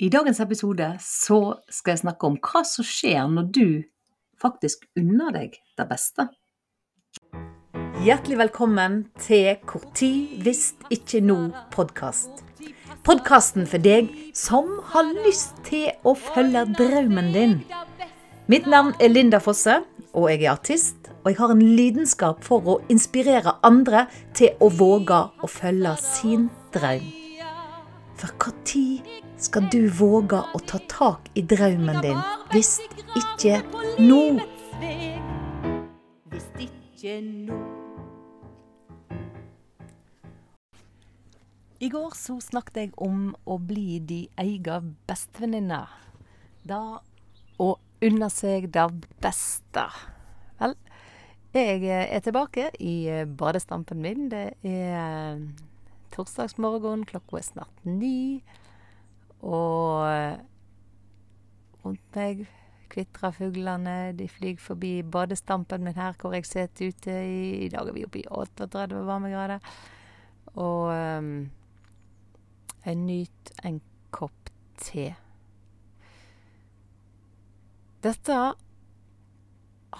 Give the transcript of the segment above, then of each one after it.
I dagens episode så skal jeg snakke om hva som skjer når du faktisk unner deg det beste. Hjertelig velkommen til Hvor tid hvis ikke nå-podkast. Podkasten for deg som har lyst til å følge drømmen din. Mitt navn er Linda Fosse, og jeg er artist. Og jeg har en lidenskap for å inspirere andre til å våge å følge sin drøm. For når skal du våge å ta tak i drømmen din, hvis ikke nå? Hvis ikke nå. I går så snakket jeg om å bli de egen bestevenninne. Da å unne seg det beste. Vel, jeg er tilbake i badestampen min. Det er torsdagsmorgen, klokka er snart ni. Og rundt meg kvitrer fuglene, de flyr forbi badestampen min her hvor jeg sitter ute i I dag er vi oppe i 38 varmegrader. Og um, jeg nyter en kopp te. Dette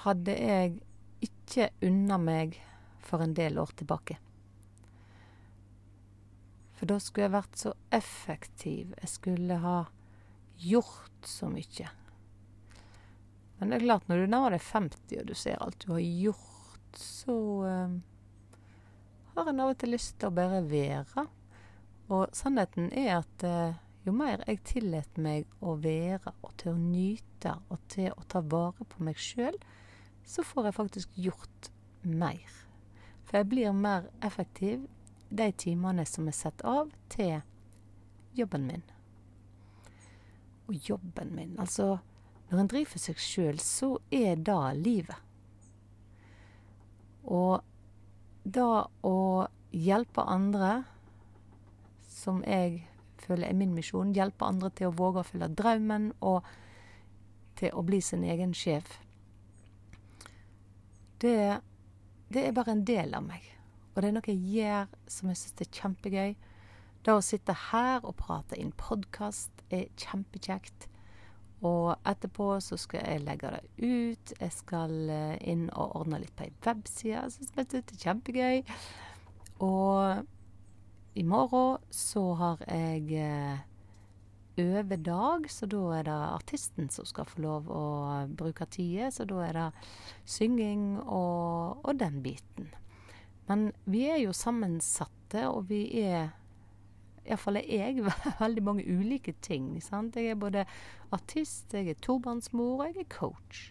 hadde jeg ikke unna meg for en del år tilbake. For da skulle jeg vært så effektiv. Jeg skulle ha gjort så mye. Men det er klart, når du nærmer deg 50 og du ser alt du har gjort, så uh, har en av og til lyst til å bare være. Og sannheten er at uh, jo mer jeg tillater meg å være og til å nyte og til å ta vare på meg sjøl, så får jeg faktisk gjort mer. For jeg blir mer effektiv de timene som er satt av til jobben min. Og jobben min Altså, når en driver for seg sjøl, så er det livet. Og da å hjelpe andre, som jeg føler er min misjon, hjelpe andre til å våge å følge drømmen og til å bli sin egen sjef, det, det er bare en del av meg. Og det er noe jeg gjør som jeg syns er kjempegøy. Det å sitte her og prate inn podkast er kjempekjekt. Og etterpå så skal jeg legge det ut. Jeg skal eh, inn og ordne litt på ei webside. Jeg syns det er kjempegøy. Og i morgen så har jeg eh, øvedag, så da er det artisten som skal få lov å bruke tida. Så da er det synging og, og den biten. Men vi er jo sammensatte, og vi er Iallfall er jeg veldig mange ulike ting. Sant? Jeg er både artist, jeg er tobarnsmor, og jeg er coach.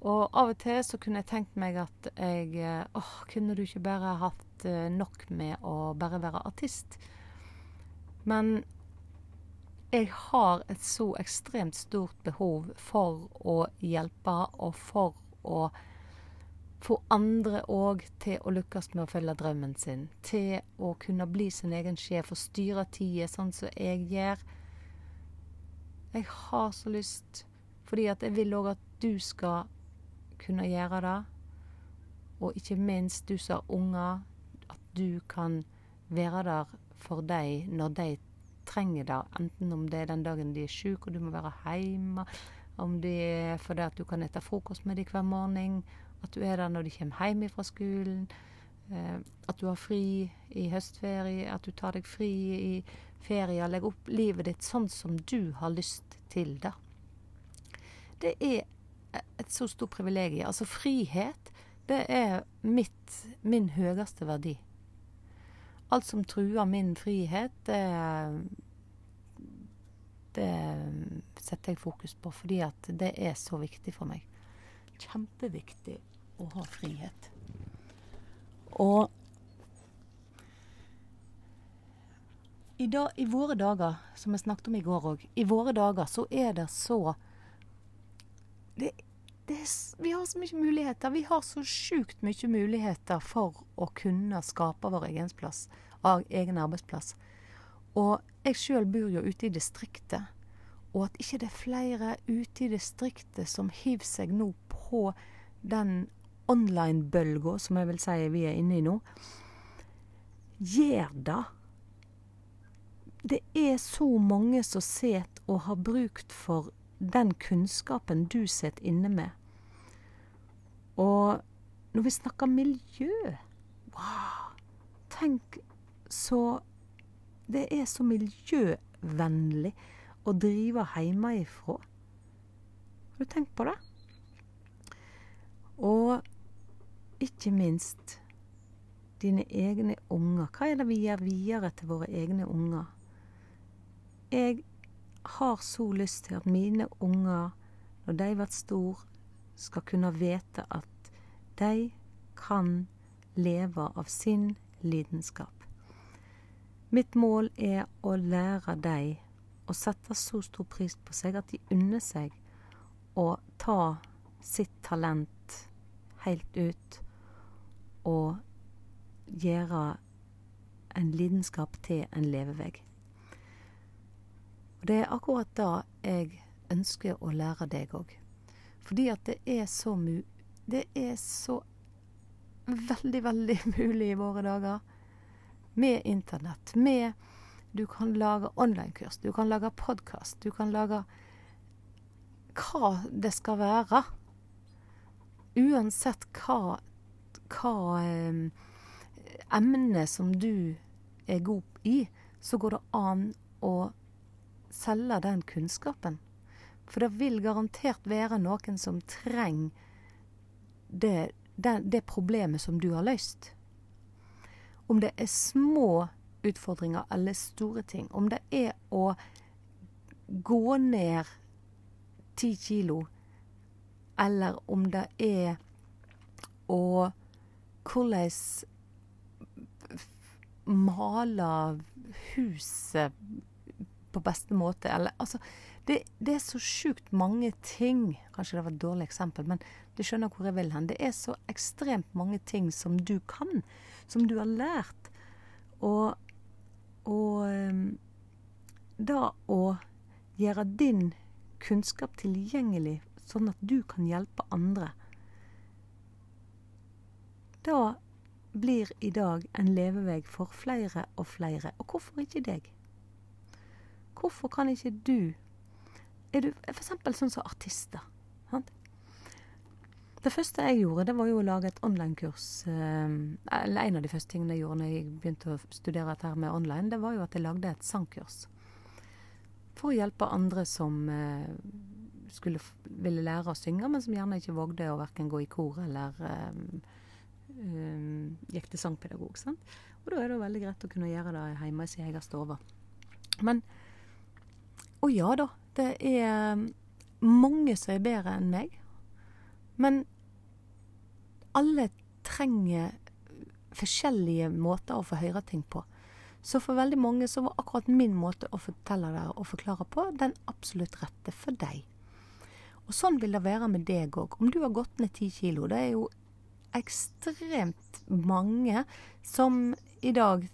Og av og til så kunne jeg tenkt meg at jeg åh, kunne du ikke bare hatt eh, nok med å bare være artist? Men jeg har et så ekstremt stort behov for å hjelpe og for å få andre òg til å lykkes med å følge drømmen sin. Til å kunne bli sin egen sjef og styre tida sånn som jeg gjør. Jeg har så lyst, fordi at jeg vil òg at du skal kunne gjøre det. Og ikke minst du som har unger, at du kan være der for dem når de trenger det. Enten om det er den dagen de er syke og du må være hjemme, om det er fordi at du kan spise frokost med dem hver morgen at du er der når de kommer hjem fra skolen. Eh, at du har fri i høstferie. At du tar deg fri i ferie. Legger opp livet ditt sånn som du har lyst til det. Det er et så stort privilegium. Altså frihet, det er mitt, min høyeste verdi. Alt som truer min frihet, det, det setter jeg fokus på, fordi at det er så viktig for meg. Kjempeviktig å ha frihet. Og i, da, i våre dager, som jeg snakket om i går òg, i våre dager så er det så det, det, Vi har så mye muligheter. Vi har så sjukt mye muligheter for å kunne skape vår egen plass, egen arbeidsplass. Og jeg sjøl bor jo ute i distriktet. Og at ikke det er flere ute i distriktet som hiver seg nå på den online-bølga, som jeg vil si vi er inne i nå, gjør det det er så mange som sitter og har brukt for den kunnskapen du sitter inne med. Og når vi snakker miljø Wow! Tenk så Det er så miljøvennlig å drive hjemmefra. Har du tenkt på det? Og ikke minst dine egne unger. Hva er det vi gjør videre til våre egne unger? Jeg har så lyst til at mine unger, når de blir store, skal kunne vite at de kan leve av sin lidenskap. Mitt mål er å lære dem å sette så stor pris på seg at de unner seg å ta sitt talent helt ut og gjøre en lidenskap til en levevegg. Og det er akkurat da jeg ønsker å lære deg òg. Fordi at det er så mu... Det er så veldig, veldig mulig i våre dager. Med internett. Med Du kan lage online-kurs, du kan lage podkast, du kan lage hva det skal være. Uansett hva, hva eh, emne som du er god i, så går det an å selge den kunnskapen. For det vil garantert være noen som trenger det, det, det problemet som du har løst. Om det er små utfordringer eller store ting. Om det er å gå ned ti kilo, eller om det er å hvordan maler huset på beste måte. Eller altså det, det er så sjukt mange ting. Kanskje det var et dårlig eksempel, men du skjønner hvor jeg vil hen. Det er så ekstremt mange ting som du kan, som du har lært. Og, og um, da å gjøre din kunnskap tilgjengelig, sånn at du kan hjelpe andre Da blir i dag en levevei for flere og flere. Og hvorfor ikke deg? Hvorfor kan ikke du Er du f.eks. sånn som artister? Sant? Det første jeg gjorde, det var jo å lage et online-kurs. Eh, eller en av de første tingene jeg gjorde når jeg begynte å studere dette her med online, det var jo at jeg lagde et sangkurs. For å hjelpe andre som eh, skulle ville lære å synge, men som gjerne ikke vågde å verken gå i kor eller um, gikk til sangpedagog. Sant? Og da er det veldig greit å kunne gjøre det hjemme i sin egen stue. Men og ja da, det er um, mange som er bedre enn meg. Men alle trenger forskjellige måter å få høre ting på. Så for veldig mange så var akkurat min måte å fortelle det og forklare på den absolutt rette for deg. Og sånn vil det være med deg òg. Om du har gått ned ti kilo, det er jo ekstremt mange som i dag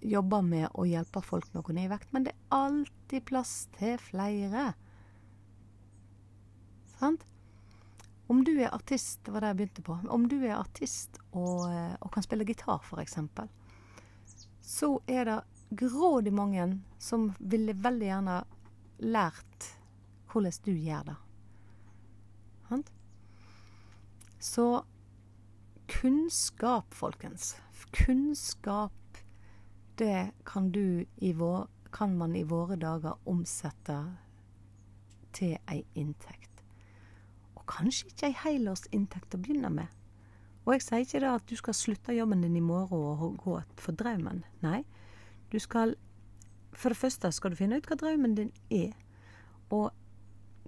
jobber med å hjelpe folk med å gå ned i vekt, men det er alltid plass til flere. Sant? Om du er artist, det var det jeg begynte på, om du er artist og, eh, og kan spille gitar, f.eks., så er det grådig mange som ville veldig gjerne lært hvordan du gjør det. Sant? Så kunnskap, folkens. Kunnskap det kan, vår, kan man i våre dager omsette til ei inntekt. Og kanskje ikke ei helårsinntekt å begynne med. Og jeg sier ikke da at du skal slutte jobben din i morgen og gå for drømmen. Nei. Du skal For det første skal du finne ut hva drømmen din er. Og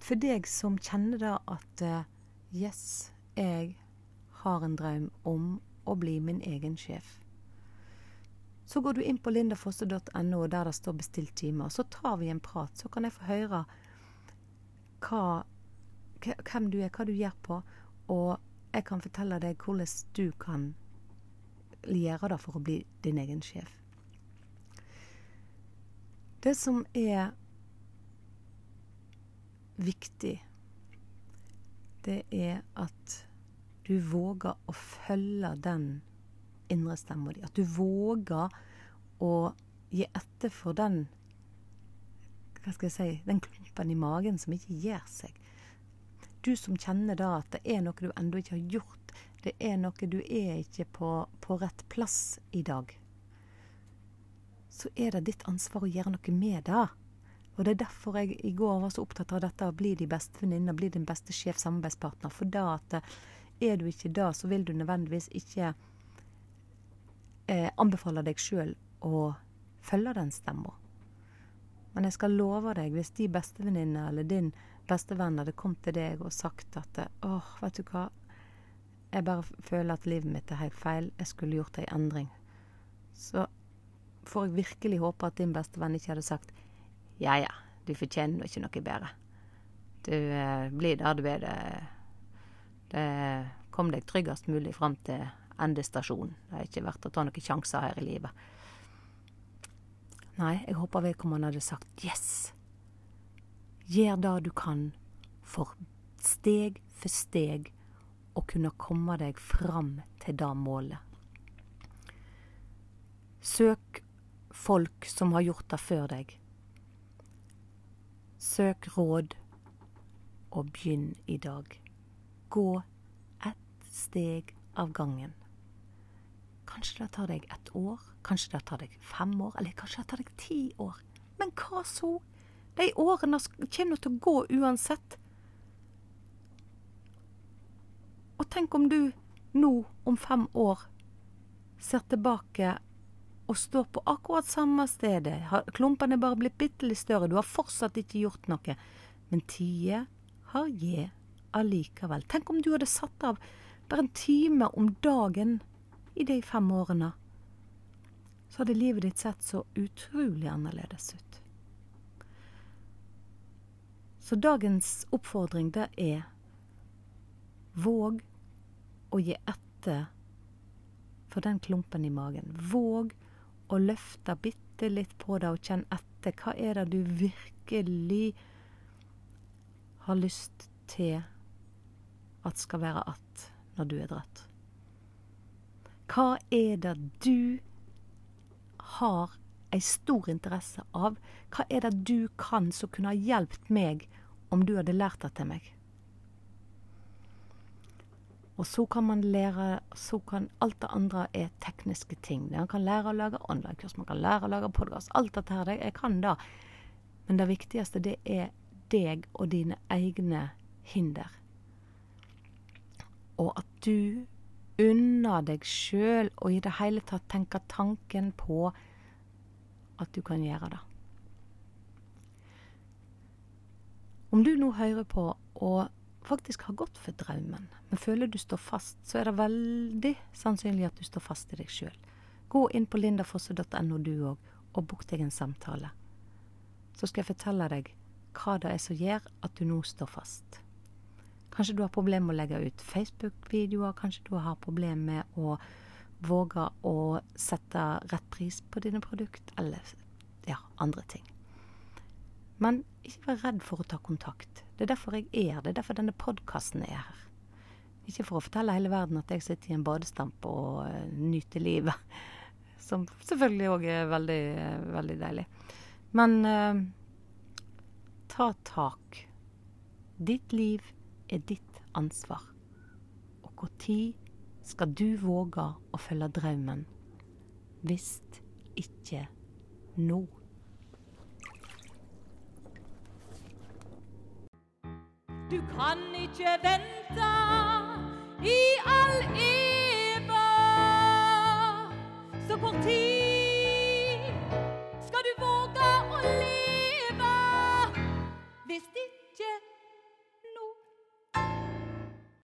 for deg som kjenner da at uh, Yes, jeg har en drøm om å bli min egen sjef. Så går du inn på lindafosse.no, der det står 'bestill time', og så tar vi en prat. Så kan jeg få høre hva, hvem du er, hva du gjør på, og jeg kan fortelle deg hvordan du kan gjøre det for å bli din egen sjef. Det som er viktig, det er at du våger å følge den indre stemma di. At du våger å gi etter for den Hva skal jeg si Den klumpen i magen som ikke gir seg. Du som kjenner da at det er noe du ennå ikke har gjort. Det er noe du er ikke på, på rett plass i dag. Så er det ditt ansvar å gjøre noe med det. Og det er derfor jeg i går var så opptatt av dette å bli de beste venninner, bli din beste sjef-samarbeidspartner. For da at er du ikke det, så vil du nødvendigvis ikke eh, anbefale deg sjøl å følge den stemma. Men jeg skal love deg, hvis de bestevenninner eller din bestevenn hadde kommet til deg og sagt at åh, vet du hva, jeg bare føler at livet mitt er helt feil, jeg skulle gjort ei endring, så får jeg virkelig håpe at din bestevenn ikke hadde sagt ja ja, du fortjener ikke noe bedre. Du eh, blir der du er. Det, det kom deg tryggest mulig fram til endestasjonen. Det er ikke verdt å ta noen sjanser her i livet. Nei, jeg håper vedkommende hadde sagt yes. Gjør det du kan for steg for steg å kunne komme deg fram til det målet. Søk folk som har gjort det før deg. Søk råd, og begynn i dag. Gå ett steg av gangen. Kanskje det tar deg ett år, kanskje det tar deg fem år, eller kanskje det tar deg ti år. Men hva så? De årene kommer til å gå uansett. Og tenk om du nå, om fem år, ser tilbake og står på akkurat samme stedet. Klumpene er bare blitt bitte litt større. Du har fortsatt ikke gjort noe. Men tida har je allikevel. Tenk om du hadde satt av bare en time om dagen i de fem årene. Så hadde livet ditt sett så utrolig annerledes ut. Så dagens oppfordring, det er våg å gi etter for den klumpen i magen. Våg å løfte bitte litt på det og kjenne etter. Hva er det du virkelig har lyst til at skal være att når du er dratt? Hva er det du har ei stor interesse av? Hva er det du kan som kunne ha hjulpet meg om du hadde lært det til meg? Og så kan man lære Så kan alt det andre er tekniske ting. Man kan lære å lage online-kurs, man kan lære å lage podkast. Alt dette her, jeg kan det. Men det viktigste, det er deg og dine egne hinder. Og at du unner deg sjøl å i det hele tatt tenke tanken på at du kan gjøre det. Om du nå hører på og faktisk har gått for drømmen, men føler du står fast, så er det veldig sannsynlig at du står fast i deg sjøl. Gå inn på lindafosse.no du òg, og bok deg en samtale. Så skal jeg fortelle deg hva det er som gjør at du nå står fast. Kanskje du har problemer med å legge ut Facebook-videoer, kanskje du har problemer med å våge å sette rett pris på dine produkt, eller ja, andre ting. Men ikke vær redd for å ta kontakt. Det er derfor jeg er her. Det er derfor denne podkasten er her. Ikke for å fortelle hele verden at jeg sitter i en badestamp og uh, nyter livet. Som selvfølgelig òg er veldig, veldig deilig. Men uh, ta tak. Ditt liv er ditt ansvar. Og når skal du våge å følge drømmen, Hvis ikke nå. Du kan ikke vente i all evig så kort tid.